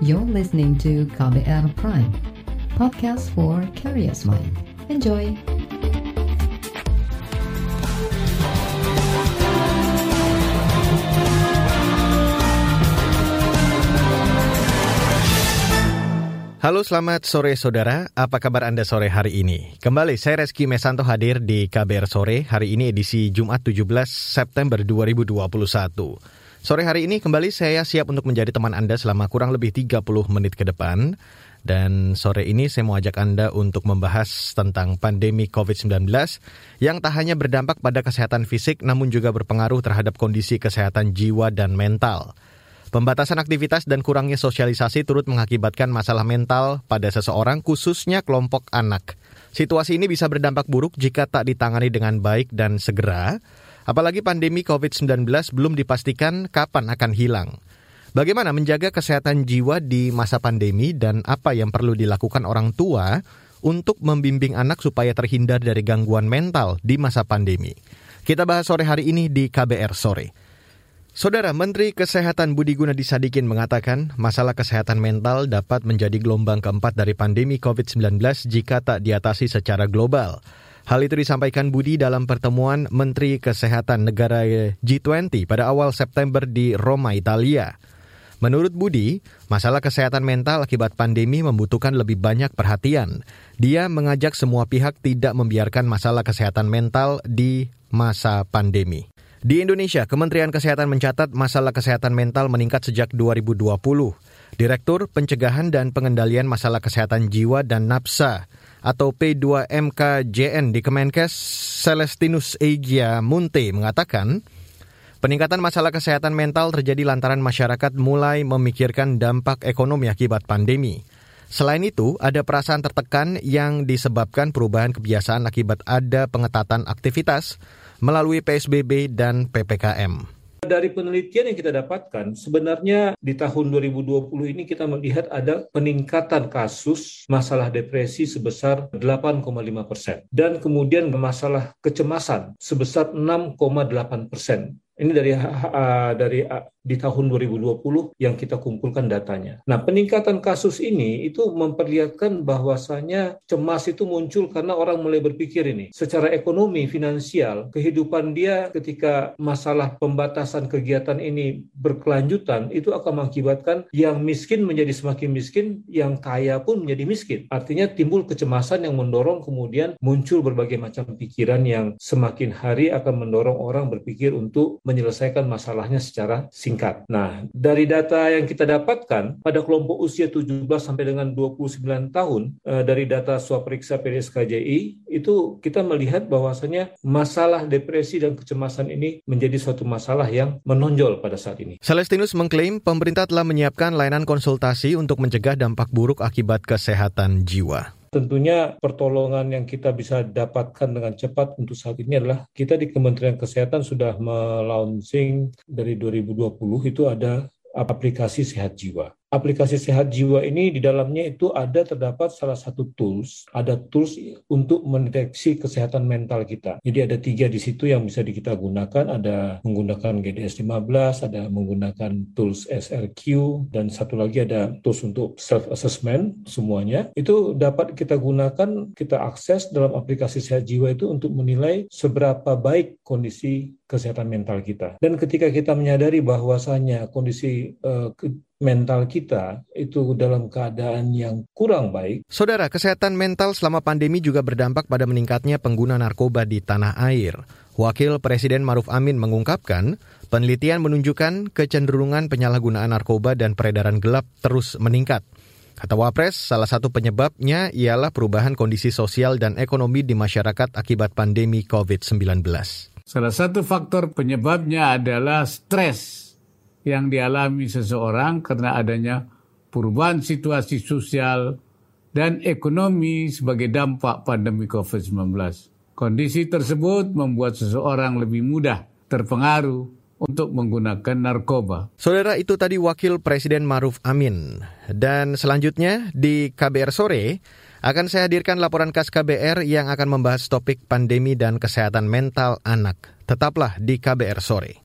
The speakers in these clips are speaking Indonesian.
You're listening to KBR Prime, podcast for curious mind. Enjoy! Halo selamat sore saudara, apa kabar Anda sore hari ini? Kembali saya Reski Mesanto hadir di KBR Sore, hari ini edisi Jumat 17 September 2021. Sore hari ini kembali saya siap untuk menjadi teman Anda selama kurang lebih 30 menit ke depan. Dan sore ini saya mau ajak Anda untuk membahas tentang pandemi COVID-19 yang tak hanya berdampak pada kesehatan fisik namun juga berpengaruh terhadap kondisi kesehatan jiwa dan mental. Pembatasan aktivitas dan kurangnya sosialisasi turut mengakibatkan masalah mental pada seseorang, khususnya kelompok anak. Situasi ini bisa berdampak buruk jika tak ditangani dengan baik dan segera, apalagi pandemi COVID-19 belum dipastikan kapan akan hilang. Bagaimana menjaga kesehatan jiwa di masa pandemi dan apa yang perlu dilakukan orang tua untuk membimbing anak supaya terhindar dari gangguan mental di masa pandemi? Kita bahas sore hari ini di KBR Sore. Saudara Menteri Kesehatan Budi Gunadi Sadikin mengatakan masalah kesehatan mental dapat menjadi gelombang keempat dari pandemi COVID-19 jika tak diatasi secara global. Hal itu disampaikan Budi dalam pertemuan Menteri Kesehatan negara G20 pada awal September di Roma, Italia. Menurut Budi, masalah kesehatan mental akibat pandemi membutuhkan lebih banyak perhatian. Dia mengajak semua pihak tidak membiarkan masalah kesehatan mental di masa pandemi. Di Indonesia, Kementerian Kesehatan mencatat masalah kesehatan mental meningkat sejak 2020. Direktur Pencegahan dan Pengendalian Masalah Kesehatan Jiwa dan Napsa atau P2MKJN di Kemenkes Celestinus Egia Munte mengatakan, peningkatan masalah kesehatan mental terjadi lantaran masyarakat mulai memikirkan dampak ekonomi akibat pandemi. Selain itu, ada perasaan tertekan yang disebabkan perubahan kebiasaan akibat ada pengetatan aktivitas, melalui PSBB dan PPKM. Dari penelitian yang kita dapatkan, sebenarnya di tahun 2020 ini kita melihat ada peningkatan kasus masalah depresi sebesar 8,5 persen. Dan kemudian masalah kecemasan sebesar 6,8 persen. Ini dari dari di tahun 2020 yang kita kumpulkan datanya. Nah, peningkatan kasus ini itu memperlihatkan bahwasanya cemas itu muncul karena orang mulai berpikir ini secara ekonomi, finansial, kehidupan dia ketika masalah pembatasan kegiatan ini berkelanjutan itu akan mengakibatkan yang miskin menjadi semakin miskin, yang kaya pun menjadi miskin. Artinya timbul kecemasan yang mendorong kemudian muncul berbagai macam pikiran yang semakin hari akan mendorong orang berpikir untuk menyelesaikan masalahnya secara singkat. Nah, dari data yang kita dapatkan pada kelompok usia 17 sampai dengan 29 tahun eh, dari data swab periksa PDSKJI itu kita melihat bahwasanya masalah depresi dan kecemasan ini menjadi suatu masalah yang menonjol pada saat ini. Celestinus mengklaim pemerintah telah menyiapkan layanan konsultasi untuk mencegah dampak buruk akibat kesehatan jiwa. Tentunya pertolongan yang kita bisa dapatkan dengan cepat untuk saat ini adalah kita di Kementerian Kesehatan sudah melaunching dari 2020 itu ada aplikasi sehat jiwa aplikasi sehat jiwa ini di dalamnya itu ada terdapat salah satu tools, ada tools untuk mendeteksi kesehatan mental kita. Jadi ada tiga di situ yang bisa kita gunakan, ada menggunakan GDS 15, ada menggunakan tools SRQ, dan satu lagi ada tools untuk self assessment semuanya. Itu dapat kita gunakan, kita akses dalam aplikasi sehat jiwa itu untuk menilai seberapa baik kondisi kesehatan mental kita. Dan ketika kita menyadari bahwasanya kondisi uh, mental kita itu dalam keadaan yang kurang baik. Saudara, kesehatan mental selama pandemi juga berdampak pada meningkatnya pengguna narkoba di tanah air. Wakil Presiden Maruf Amin mengungkapkan, penelitian menunjukkan kecenderungan penyalahgunaan narkoba dan peredaran gelap terus meningkat. Kata Wapres, salah satu penyebabnya ialah perubahan kondisi sosial dan ekonomi di masyarakat akibat pandemi COVID-19. Salah satu faktor penyebabnya adalah stres yang dialami seseorang karena adanya perubahan situasi sosial dan ekonomi sebagai dampak pandemi COVID-19. Kondisi tersebut membuat seseorang lebih mudah terpengaruh untuk menggunakan narkoba. Saudara itu tadi Wakil Presiden Maruf Amin. Dan selanjutnya di KBR Sore akan saya hadirkan laporan khas KBR yang akan membahas topik pandemi dan kesehatan mental anak. Tetaplah di KBR Sore.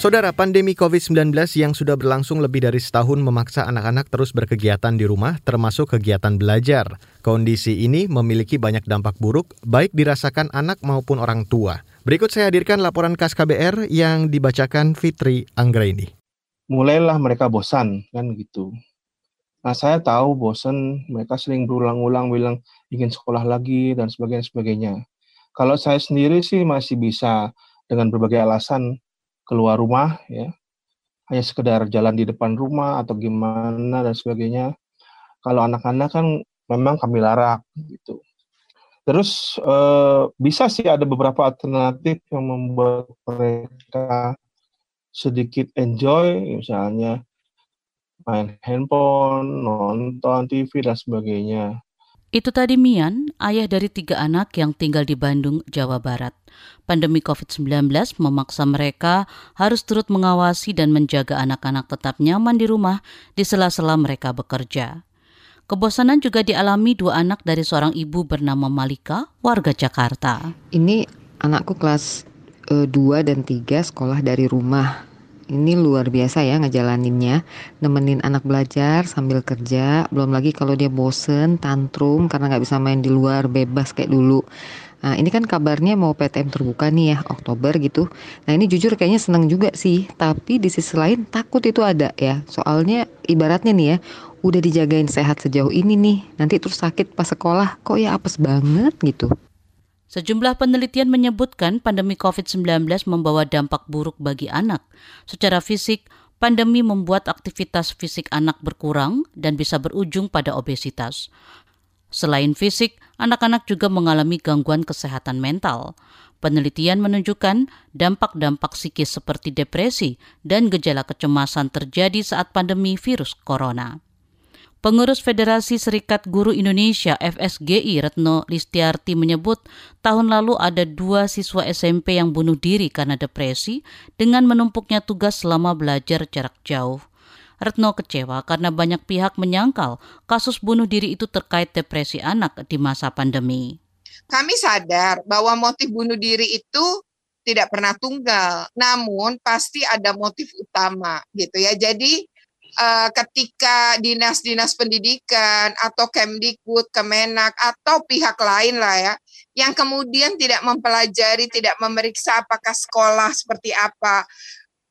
Saudara, pandemi COVID-19 yang sudah berlangsung lebih dari setahun memaksa anak-anak terus berkegiatan di rumah, termasuk kegiatan belajar. Kondisi ini memiliki banyak dampak buruk, baik dirasakan anak maupun orang tua. Berikut saya hadirkan laporan khas KBR yang dibacakan Fitri Anggraini. Mulailah mereka bosan, kan gitu. Nah, saya tahu bosan, mereka sering berulang-ulang bilang ingin sekolah lagi dan sebagainya sebagainya. Kalau saya sendiri sih masih bisa dengan berbagai alasan keluar rumah ya. Hanya sekedar jalan di depan rumah atau gimana dan sebagainya. Kalau anak-anak kan memang kami larang gitu. Terus eh, bisa sih ada beberapa alternatif yang membuat mereka sedikit enjoy misalnya main handphone nonton TV dan sebagainya itu tadi Mian, ayah dari tiga anak yang tinggal di Bandung, Jawa Barat. Pandemi COVID-19 memaksa mereka harus turut mengawasi dan menjaga anak-anak tetap nyaman di rumah di sela-sela mereka bekerja. Kebosanan juga dialami dua anak dari seorang ibu bernama Malika, warga Jakarta. Ini anakku kelas 2 uh, dan 3 sekolah dari rumah ini luar biasa ya ngejalaninnya. Nemenin anak belajar sambil kerja. Belum lagi kalau dia bosen tantrum karena nggak bisa main di luar bebas kayak dulu. Nah ini kan kabarnya mau PTM terbuka nih ya Oktober gitu. Nah ini jujur kayaknya seneng juga sih. Tapi di sisi lain takut itu ada ya. Soalnya ibaratnya nih ya Udah dijagain sehat sejauh ini nih. Nanti terus sakit pas sekolah Kok ya apes banget gitu Sejumlah penelitian menyebutkan pandemi COVID-19 membawa dampak buruk bagi anak. Secara fisik, pandemi membuat aktivitas fisik anak berkurang dan bisa berujung pada obesitas. Selain fisik, anak-anak juga mengalami gangguan kesehatan mental. Penelitian menunjukkan dampak-dampak psikis seperti depresi dan gejala kecemasan terjadi saat pandemi virus corona. Pengurus Federasi Serikat Guru Indonesia FSGI Retno Listiarti menyebut tahun lalu ada dua siswa SMP yang bunuh diri karena depresi dengan menumpuknya tugas selama belajar jarak jauh. Retno kecewa karena banyak pihak menyangkal kasus bunuh diri itu terkait depresi anak di masa pandemi. Kami sadar bahwa motif bunuh diri itu tidak pernah tunggal, namun pasti ada motif utama gitu ya. Jadi uh, ketika dinas-dinas pendidikan atau Kemdikbud, Kemenak atau pihak lain lah ya yang kemudian tidak mempelajari, tidak memeriksa apakah sekolah seperti apa,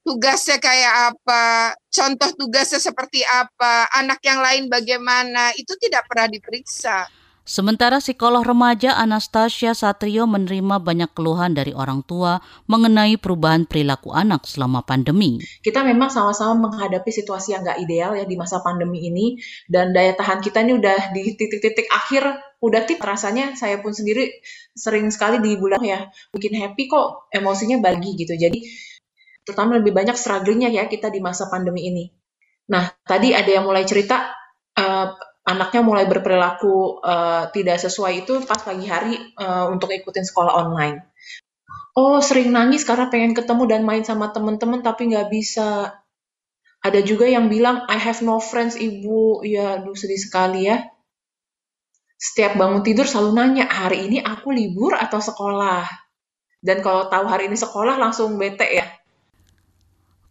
tugasnya kayak apa, contoh tugasnya seperti apa, anak yang lain bagaimana, itu tidak pernah diperiksa. Sementara psikolog remaja Anastasia Satrio menerima banyak keluhan dari orang tua mengenai perubahan perilaku anak selama pandemi. Kita memang sama-sama menghadapi situasi yang nggak ideal ya di masa pandemi ini dan daya tahan kita ini udah di titik-titik akhir udah tip rasanya saya pun sendiri sering sekali di bulan ya bikin happy kok emosinya bagi gitu jadi terutama lebih banyak strugglingnya ya kita di masa pandemi ini. Nah tadi ada yang mulai cerita uh, anaknya mulai berperilaku uh, tidak sesuai itu pas pagi hari uh, untuk ikutin sekolah online. Oh, sering nangis karena pengen ketemu dan main sama teman-teman tapi nggak bisa. Ada juga yang bilang, I have no friends, ibu. Ya, aduh sedih sekali ya. Setiap bangun tidur selalu nanya, hari ini aku libur atau sekolah? Dan kalau tahu hari ini sekolah langsung bete ya.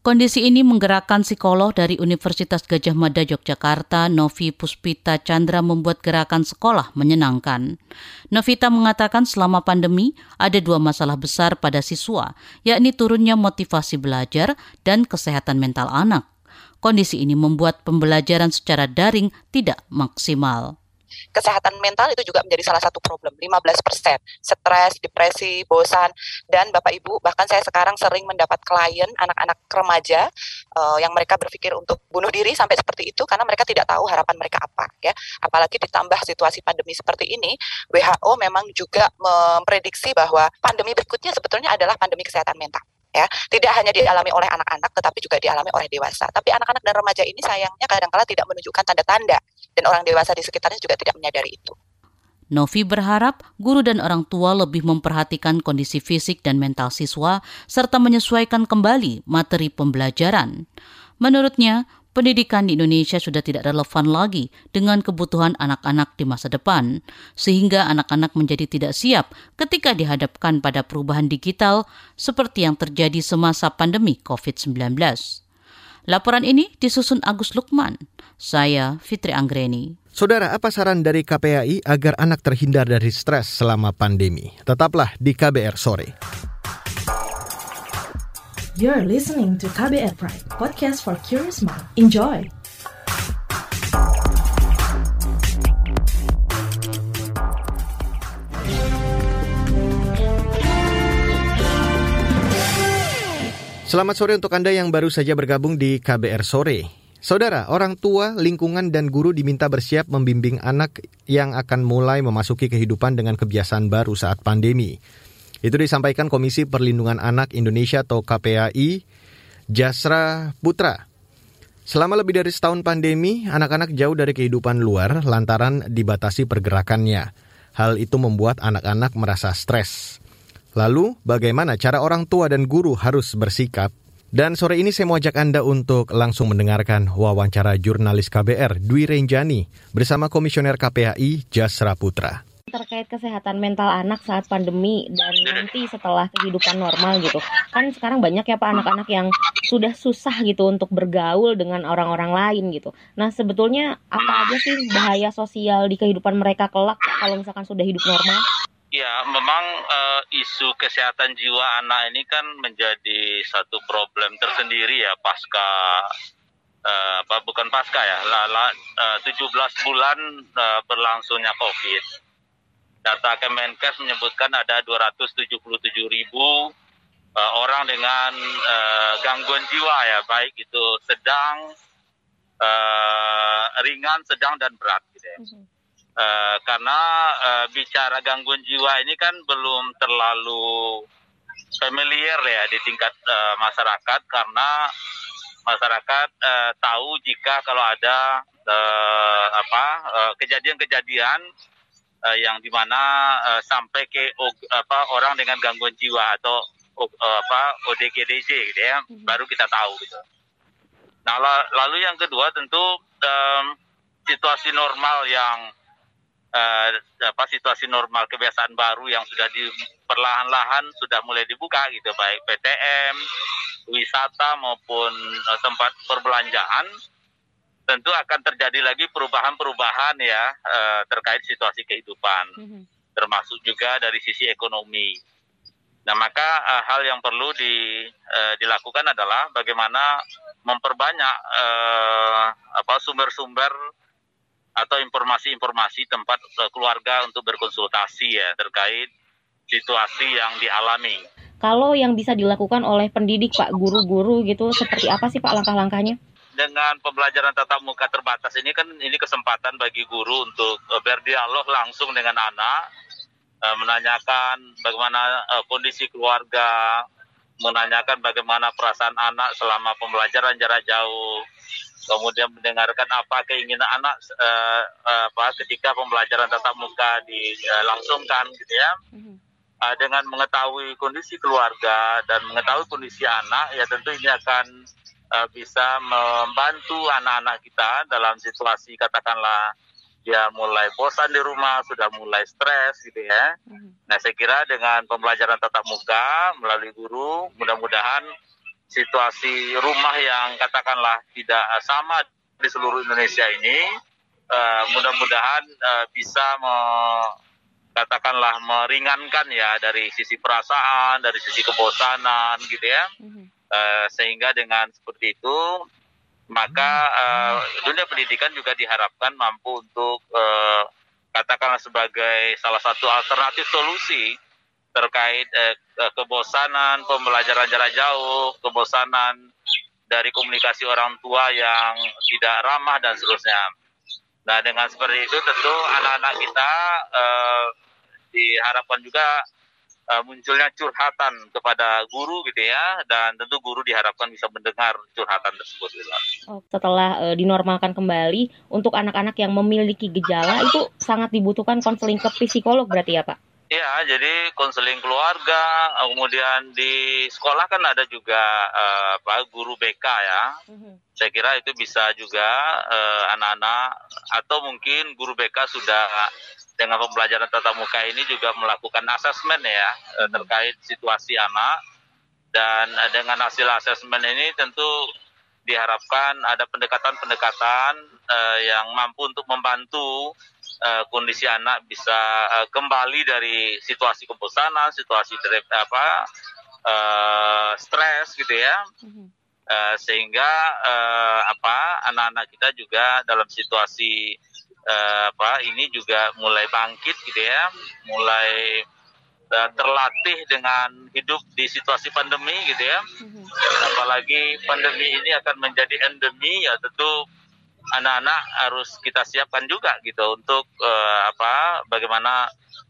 Kondisi ini menggerakkan psikolog dari Universitas Gajah Mada Yogyakarta, Novi Puspita Chandra membuat gerakan sekolah menyenangkan. Novita mengatakan selama pandemi ada dua masalah besar pada siswa, yakni turunnya motivasi belajar dan kesehatan mental anak. Kondisi ini membuat pembelajaran secara daring tidak maksimal kesehatan mental itu juga menjadi salah satu problem 15 persen. Stres depresi bosan. Dan bapak ibu bahkan saya sekarang sering mendapat klien anak-anak remaja uh, yang mereka berpikir untuk bunuh diri sampai seperti itu karena mereka tidak tahu harapan mereka apa ya. Apalagi ditambah situasi pandemi seperti ini WHO memang juga memprediksi bahwa pandemi berikutnya sebetulnya adalah pandemi kesehatan mental ya. Tidak hanya dialami oleh anak-anak tetapi juga dialami oleh dewasa. Tapi anak-anak dan remaja ini sayangnya kadang-kala tidak menunjukkan tanda-tanda dan orang dewasa di sekitarnya juga tidak menyadari itu Novi berharap guru dan orang tua lebih memperhatikan kondisi fisik dan mental siswa serta menyesuaikan kembali materi pembelajaran. Menurutnya, pendidikan di Indonesia sudah tidak relevan lagi dengan kebutuhan anak-anak di masa depan, sehingga anak-anak menjadi tidak siap ketika dihadapkan pada perubahan digital seperti yang terjadi semasa pandemi COVID-19. Laporan ini disusun Agus Lukman. Saya Fitri Anggreni. Saudara, apa saran dari KPAI agar anak terhindar dari stres selama pandemi? Tetaplah di KBR sore. You're listening to KBR Pride, podcast for curious mind. Enjoy. Selamat sore untuk Anda yang baru saja bergabung di KBR sore. Saudara, orang tua, lingkungan, dan guru diminta bersiap membimbing anak yang akan mulai memasuki kehidupan dengan kebiasaan baru saat pandemi. Itu disampaikan Komisi Perlindungan Anak Indonesia atau KPAI, Jasra Putra. Selama lebih dari setahun pandemi, anak-anak jauh dari kehidupan luar lantaran dibatasi pergerakannya. Hal itu membuat anak-anak merasa stres. Lalu, bagaimana cara orang tua dan guru harus bersikap? Dan sore ini saya mau ajak Anda untuk langsung mendengarkan wawancara jurnalis KBR Dwi Renjani bersama Komisioner KPAI Jasra Putra. Terkait kesehatan mental anak saat pandemi dan nanti setelah kehidupan normal gitu. Kan sekarang banyak ya pak anak-anak yang sudah susah gitu untuk bergaul dengan orang-orang lain gitu. Nah sebetulnya apa aja sih bahaya sosial di kehidupan mereka kelak kalau misalkan sudah hidup normal Ya, memang uh, isu kesehatan jiwa anak ini kan menjadi satu problem tersendiri ya pasca uh, bukan pasca ya, lala uh, 17 bulan uh, berlangsungnya Covid. Data Kemenkes menyebutkan ada 277 ribu uh, orang dengan uh, gangguan jiwa ya, baik itu sedang, uh, ringan, sedang dan berat gitu ya. Mm -hmm. Uh, karena uh, bicara gangguan jiwa ini kan belum terlalu familiar ya di tingkat uh, masyarakat karena masyarakat uh, tahu jika kalau ada uh, apa kejadian-kejadian uh, yang di mana uh, sampai ke uh, apa orang dengan gangguan jiwa atau uh, apa ODGDJ gitu ya mm-hmm. baru kita tahu gitu. Nah lalu yang kedua tentu um, situasi normal yang uh, apa situasi normal kebiasaan baru yang sudah di perlahan-lahan sudah mulai dibuka gitu baik PTM, wisata maupun uh, tempat perbelanjaan tentu akan terjadi lagi perubahan-perubahan ya uh, terkait situasi kehidupan mm-hmm. termasuk juga dari sisi ekonomi. Nah maka uh, hal yang perlu di, uh, dilakukan adalah bagaimana memperbanyak uh, apa sumber-sumber atau informasi-informasi tempat uh, keluarga untuk berkonsultasi ya terkait situasi yang dialami. Kalau yang bisa dilakukan oleh pendidik Pak guru-guru gitu seperti apa sih Pak langkah-langkahnya? Dengan pembelajaran tatap muka terbatas ini kan ini kesempatan bagi guru untuk uh, berdialog langsung dengan anak, uh, menanyakan bagaimana kondisi keluarga, menanyakan bagaimana perasaan anak selama pembelajaran jarak jauh, kemudian mendengarkan apa keinginan anak uh, uh, apa ketika pembelajaran tatap muka dilangsungkan gitu ya. Uh, dengan mengetahui kondisi keluarga dan mengetahui kondisi anak ya tentu ini akan uh, bisa membantu anak-anak kita dalam situasi katakanlah dia mulai bosan di rumah, sudah mulai stres gitu ya. Nah saya kira dengan pembelajaran tatap muka melalui guru, mudah-mudahan situasi rumah yang katakanlah tidak sama di seluruh Indonesia ini uh, mudah-mudahan uh, bisa me, katakanlah meringankan ya dari sisi perasaan, dari sisi kebosanan gitu ya. Uh, sehingga dengan seperti itu maka uh, dunia pendidikan juga diharapkan mampu untuk uh, katakanlah sebagai salah satu alternatif solusi terkait eh, kebosanan pembelajaran jarak jauh, kebosanan dari komunikasi orang tua yang tidak ramah dan seterusnya. Nah dengan seperti itu tentu anak-anak kita eh, diharapkan juga uh, munculnya curhatan kepada guru gitu ya dan tentu guru diharapkan bisa mendengar curhatan tersebut gitu. Oh, setelah uh, dinormalkan kembali untuk anak-anak yang memiliki gejala itu sangat dibutuhkan konseling ke psikolog berarti ya Pak? Ya, jadi konseling keluarga, kemudian di sekolah kan ada juga uh, apa guru BK ya. Mm-hmm. Saya kira itu bisa juga anak-anak uh, atau mungkin guru BK sudah dengan pembelajaran tatap muka ini juga melakukan asesmen ya hmm. terkait situasi anak dan dengan hasil asesmen ini tentu diharapkan ada pendekatan-pendekatan uh, yang mampu untuk membantu uh, kondisi anak bisa uh, kembali dari situasi kebosanan, situasi dari apa uh, stres gitu ya. Uh, sehingga uh, apa anak-anak kita juga dalam situasi uh, apa ini juga mulai bangkit gitu ya, mulai uh, terlatih dengan hidup di situasi pandemi gitu ya. Mm-hmm. Apalagi pandemi ini akan menjadi endemi ya tentu anak-anak harus kita siapkan juga gitu untuk uh, apa bagaimana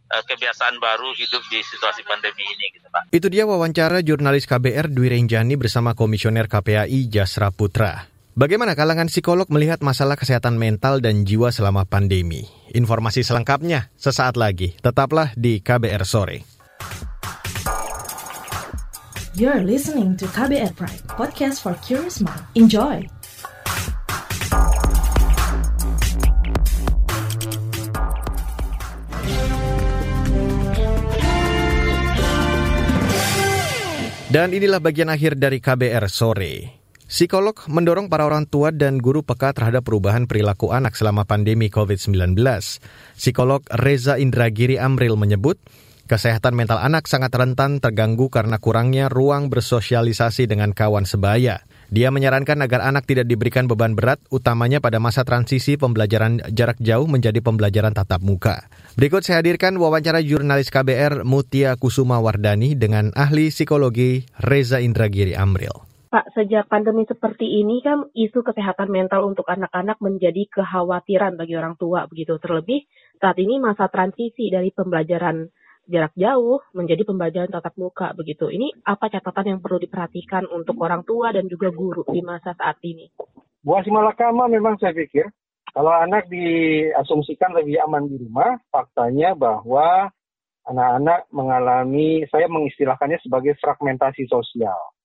kebiasaan baru hidup di situasi pandemi ini gitu Pak. Itu dia wawancara jurnalis KBR Dwi Renjani bersama Komisioner KPAI Jasra Putra. Bagaimana kalangan psikolog melihat masalah kesehatan mental dan jiwa selama pandemi? Informasi selengkapnya sesaat lagi. Tetaplah di KBR Sore. You're listening to KBR Pride, podcast for curious mind. Enjoy! Dan inilah bagian akhir dari KBR Sore. Psikolog mendorong para orang tua dan guru peka terhadap perubahan perilaku anak selama pandemi COVID-19. Psikolog Reza Indragiri Amril menyebut, kesehatan mental anak sangat rentan terganggu karena kurangnya ruang bersosialisasi dengan kawan sebaya. Dia menyarankan agar anak tidak diberikan beban berat, utamanya pada masa transisi pembelajaran jarak jauh menjadi pembelajaran tatap muka. Berikut saya hadirkan wawancara jurnalis KBR Mutia Kusuma Wardani dengan ahli psikologi Reza Indragiri Amril. Pak, sejak pandemi seperti ini kan isu kesehatan mental untuk anak-anak menjadi kekhawatiran bagi orang tua begitu. Terlebih saat ini masa transisi dari pembelajaran jarak jauh menjadi pembelajaran tatap muka begitu. Ini apa catatan yang perlu diperhatikan untuk orang tua dan juga guru di masa saat ini? Buah simalakama memang saya pikir kalau anak diasumsikan lebih aman di rumah, faktanya bahwa anak-anak mengalami, saya mengistilahkannya sebagai fragmentasi sosial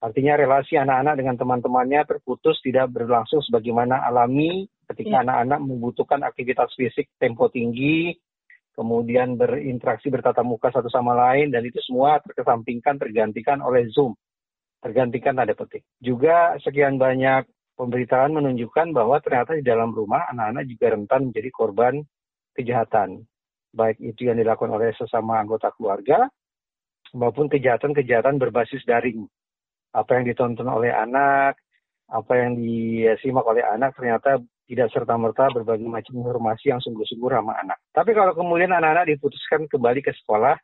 Artinya relasi anak-anak dengan teman-temannya terputus tidak berlangsung sebagaimana alami ketika iya. anak-anak ya. membutuhkan aktivitas fisik tempo tinggi, kemudian berinteraksi bertatap muka satu sama lain dan itu semua terkesampingkan tergantikan oleh Zoom. Tergantikan tanda petik. Juga sekian banyak pemberitaan menunjukkan bahwa ternyata di dalam rumah anak-anak juga rentan menjadi korban kejahatan. Baik itu yang dilakukan oleh sesama anggota keluarga maupun kejahatan-kejahatan berbasis daring apa yang ditonton oleh anak, apa yang disimak oleh anak ternyata tidak serta-merta berbagi macam informasi yang sungguh-sungguh ramah anak. Tapi kalau kemudian anak-anak diputuskan kembali ke sekolah,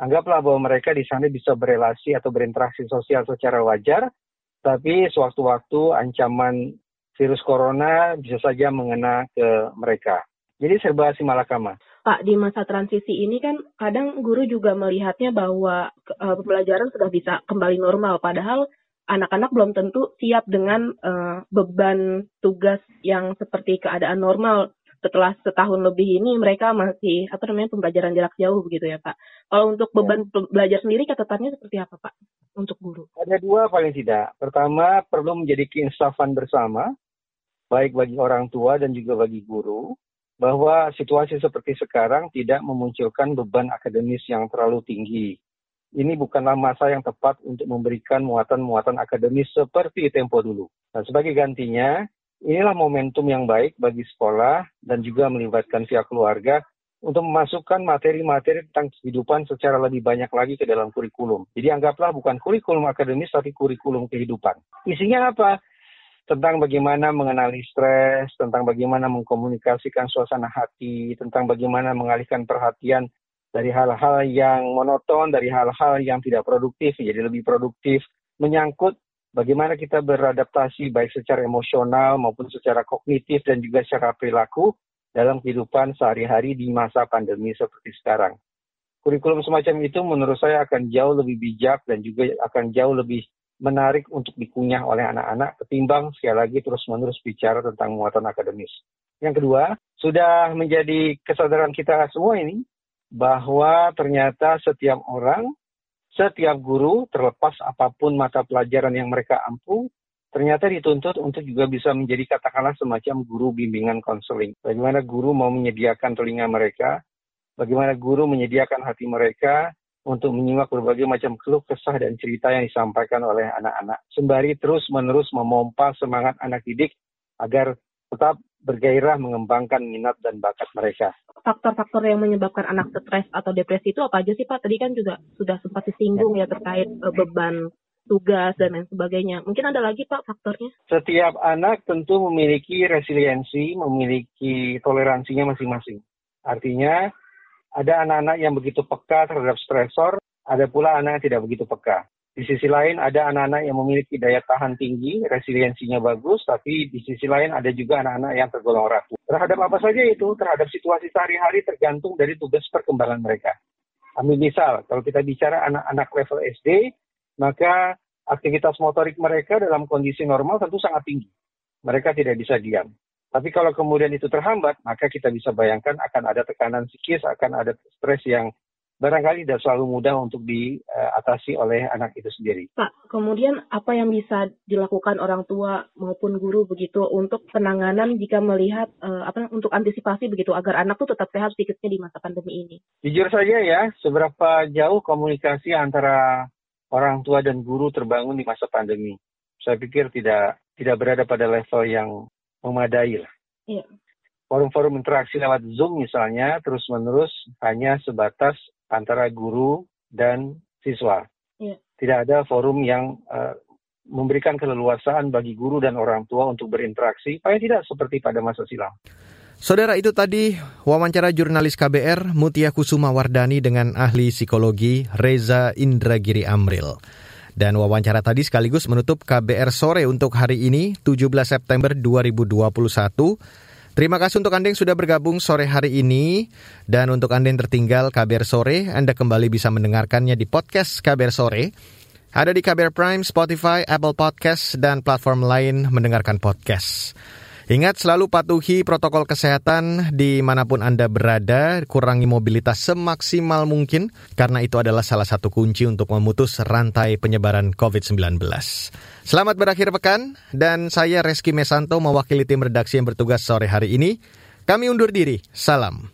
anggaplah bahwa mereka di sana bisa berelasi atau berinteraksi sosial secara wajar, tapi sewaktu-waktu ancaman virus corona bisa saja mengena ke mereka. Jadi serba simalakama. Pak, di masa transisi ini kan kadang guru juga melihatnya bahwa uh, pembelajaran sudah bisa kembali normal, padahal anak-anak belum tentu siap dengan uh, beban tugas yang seperti keadaan normal setelah setahun lebih ini mereka masih apa namanya pembelajaran jarak jauh begitu ya Pak. Kalau untuk ya. beban ya. belajar sendiri catatannya seperti apa Pak untuk guru? Ada dua paling tidak. Pertama perlu menjadi keinsafan bersama baik bagi orang tua dan juga bagi guru bahwa situasi seperti sekarang tidak memunculkan beban akademis yang terlalu tinggi. Ini bukanlah masa yang tepat untuk memberikan muatan-muatan akademis seperti tempo dulu. Nah, sebagai gantinya, inilah momentum yang baik bagi sekolah dan juga melibatkan pihak keluarga untuk memasukkan materi-materi tentang kehidupan secara lebih banyak lagi ke dalam kurikulum. Jadi anggaplah bukan kurikulum akademis tapi kurikulum kehidupan. Isinya apa? Tentang bagaimana mengenali stres, tentang bagaimana mengkomunikasikan suasana hati, tentang bagaimana mengalihkan perhatian dari hal-hal yang monoton, dari hal-hal yang tidak produktif menjadi lebih produktif, menyangkut bagaimana kita beradaptasi baik secara emosional maupun secara kognitif dan juga secara perilaku dalam kehidupan sehari-hari di masa pandemi seperti sekarang. kurikulum semacam itu menurut saya akan jauh lebih bijak dan juga akan jauh lebih menarik untuk dikunyah oleh anak-anak ketimbang sekali lagi terus-menerus bicara tentang muatan akademis. Yang kedua, sudah menjadi kesadaran kita semua ini bahwa ternyata setiap orang, setiap guru terlepas apa pun mata pelajaran yang mereka ampu, ternyata dituntut untuk juga bisa menjadi katakanlah semacam guru bimbingan konseling. Bagaimana guru mau menyediakan telinga mereka, bagaimana guru menyediakan hati mereka untuk menyimak berbagai macam keluh kesah dan cerita yang disampaikan oleh anak-anak. Sembari terus-menerus memompa semangat anak didik agar tetap bergairah mengembangkan minat dan bakat mereka. Faktor-faktor yang menyebabkan anak stres atau depresi itu apa aja sih Pak? Tadi kan juga sudah sempat disinggung ya terkait uh, beban tugas dan lain sebagainya. Mungkin ada lagi Pak faktornya? Setiap anak tentu memiliki resiliensi, memiliki toleransinya masing-masing. Artinya ada anak-anak yang begitu peka terhadap stresor, ada pula anak yang tidak begitu peka. Di sisi lain ada anak-anak yang memiliki daya tahan tinggi, resiliensinya bagus, tapi di sisi lain ada juga anak-anak yang tergolong rapuh. Terhadap apa saja itu, terhadap situasi sehari-hari tergantung dari tugas perkembangan mereka. Ambil misal, kalau kita bicara anak-anak level SD, maka aktivitas motorik mereka dalam kondisi normal tentu sangat tinggi. Mereka tidak bisa diam. Tapi kalau kemudian itu terhambat, maka kita bisa bayangkan akan ada tekanan psikis, akan ada stres yang barangkali tidak selalu mudah untuk diatasi oleh anak itu sendiri. Pak, kemudian apa yang bisa dilakukan orang tua maupun guru begitu untuk penanganan jika melihat uh, apa untuk antisipasi begitu agar anak tuh tetap sehat psikisnya di masa pandemi ini? Jujur saja ya, seberapa jauh komunikasi antara orang tua dan guru terbangun di masa pandemi? Saya pikir tidak tidak berada pada level yang memadai lah. Iya forum-forum interaksi lewat Zoom misalnya terus-menerus hanya sebatas antara guru dan siswa. Ya. Tidak ada forum yang uh, memberikan keleluasaan bagi guru dan orang tua untuk berinteraksi, paling tidak seperti pada masa silam. Saudara itu tadi wawancara jurnalis KBR Mutia Kusuma Wardani dengan ahli psikologi Reza Indragiri Amril. Dan wawancara tadi sekaligus menutup KBR sore untuk hari ini 17 September 2021. Terima kasih untuk Anda yang sudah bergabung sore hari ini. Dan untuk Anda yang tertinggal KBR Sore, Anda kembali bisa mendengarkannya di podcast KBR Sore. Ada di KBR Prime, Spotify, Apple Podcast, dan platform lain mendengarkan podcast. Ingat selalu patuhi protokol kesehatan di mana pun Anda berada, kurangi mobilitas semaksimal mungkin, karena itu adalah salah satu kunci untuk memutus rantai penyebaran COVID-19. Selamat berakhir pekan, dan saya Reski Mesanto mewakili tim redaksi yang bertugas sore hari ini. Kami undur diri, salam.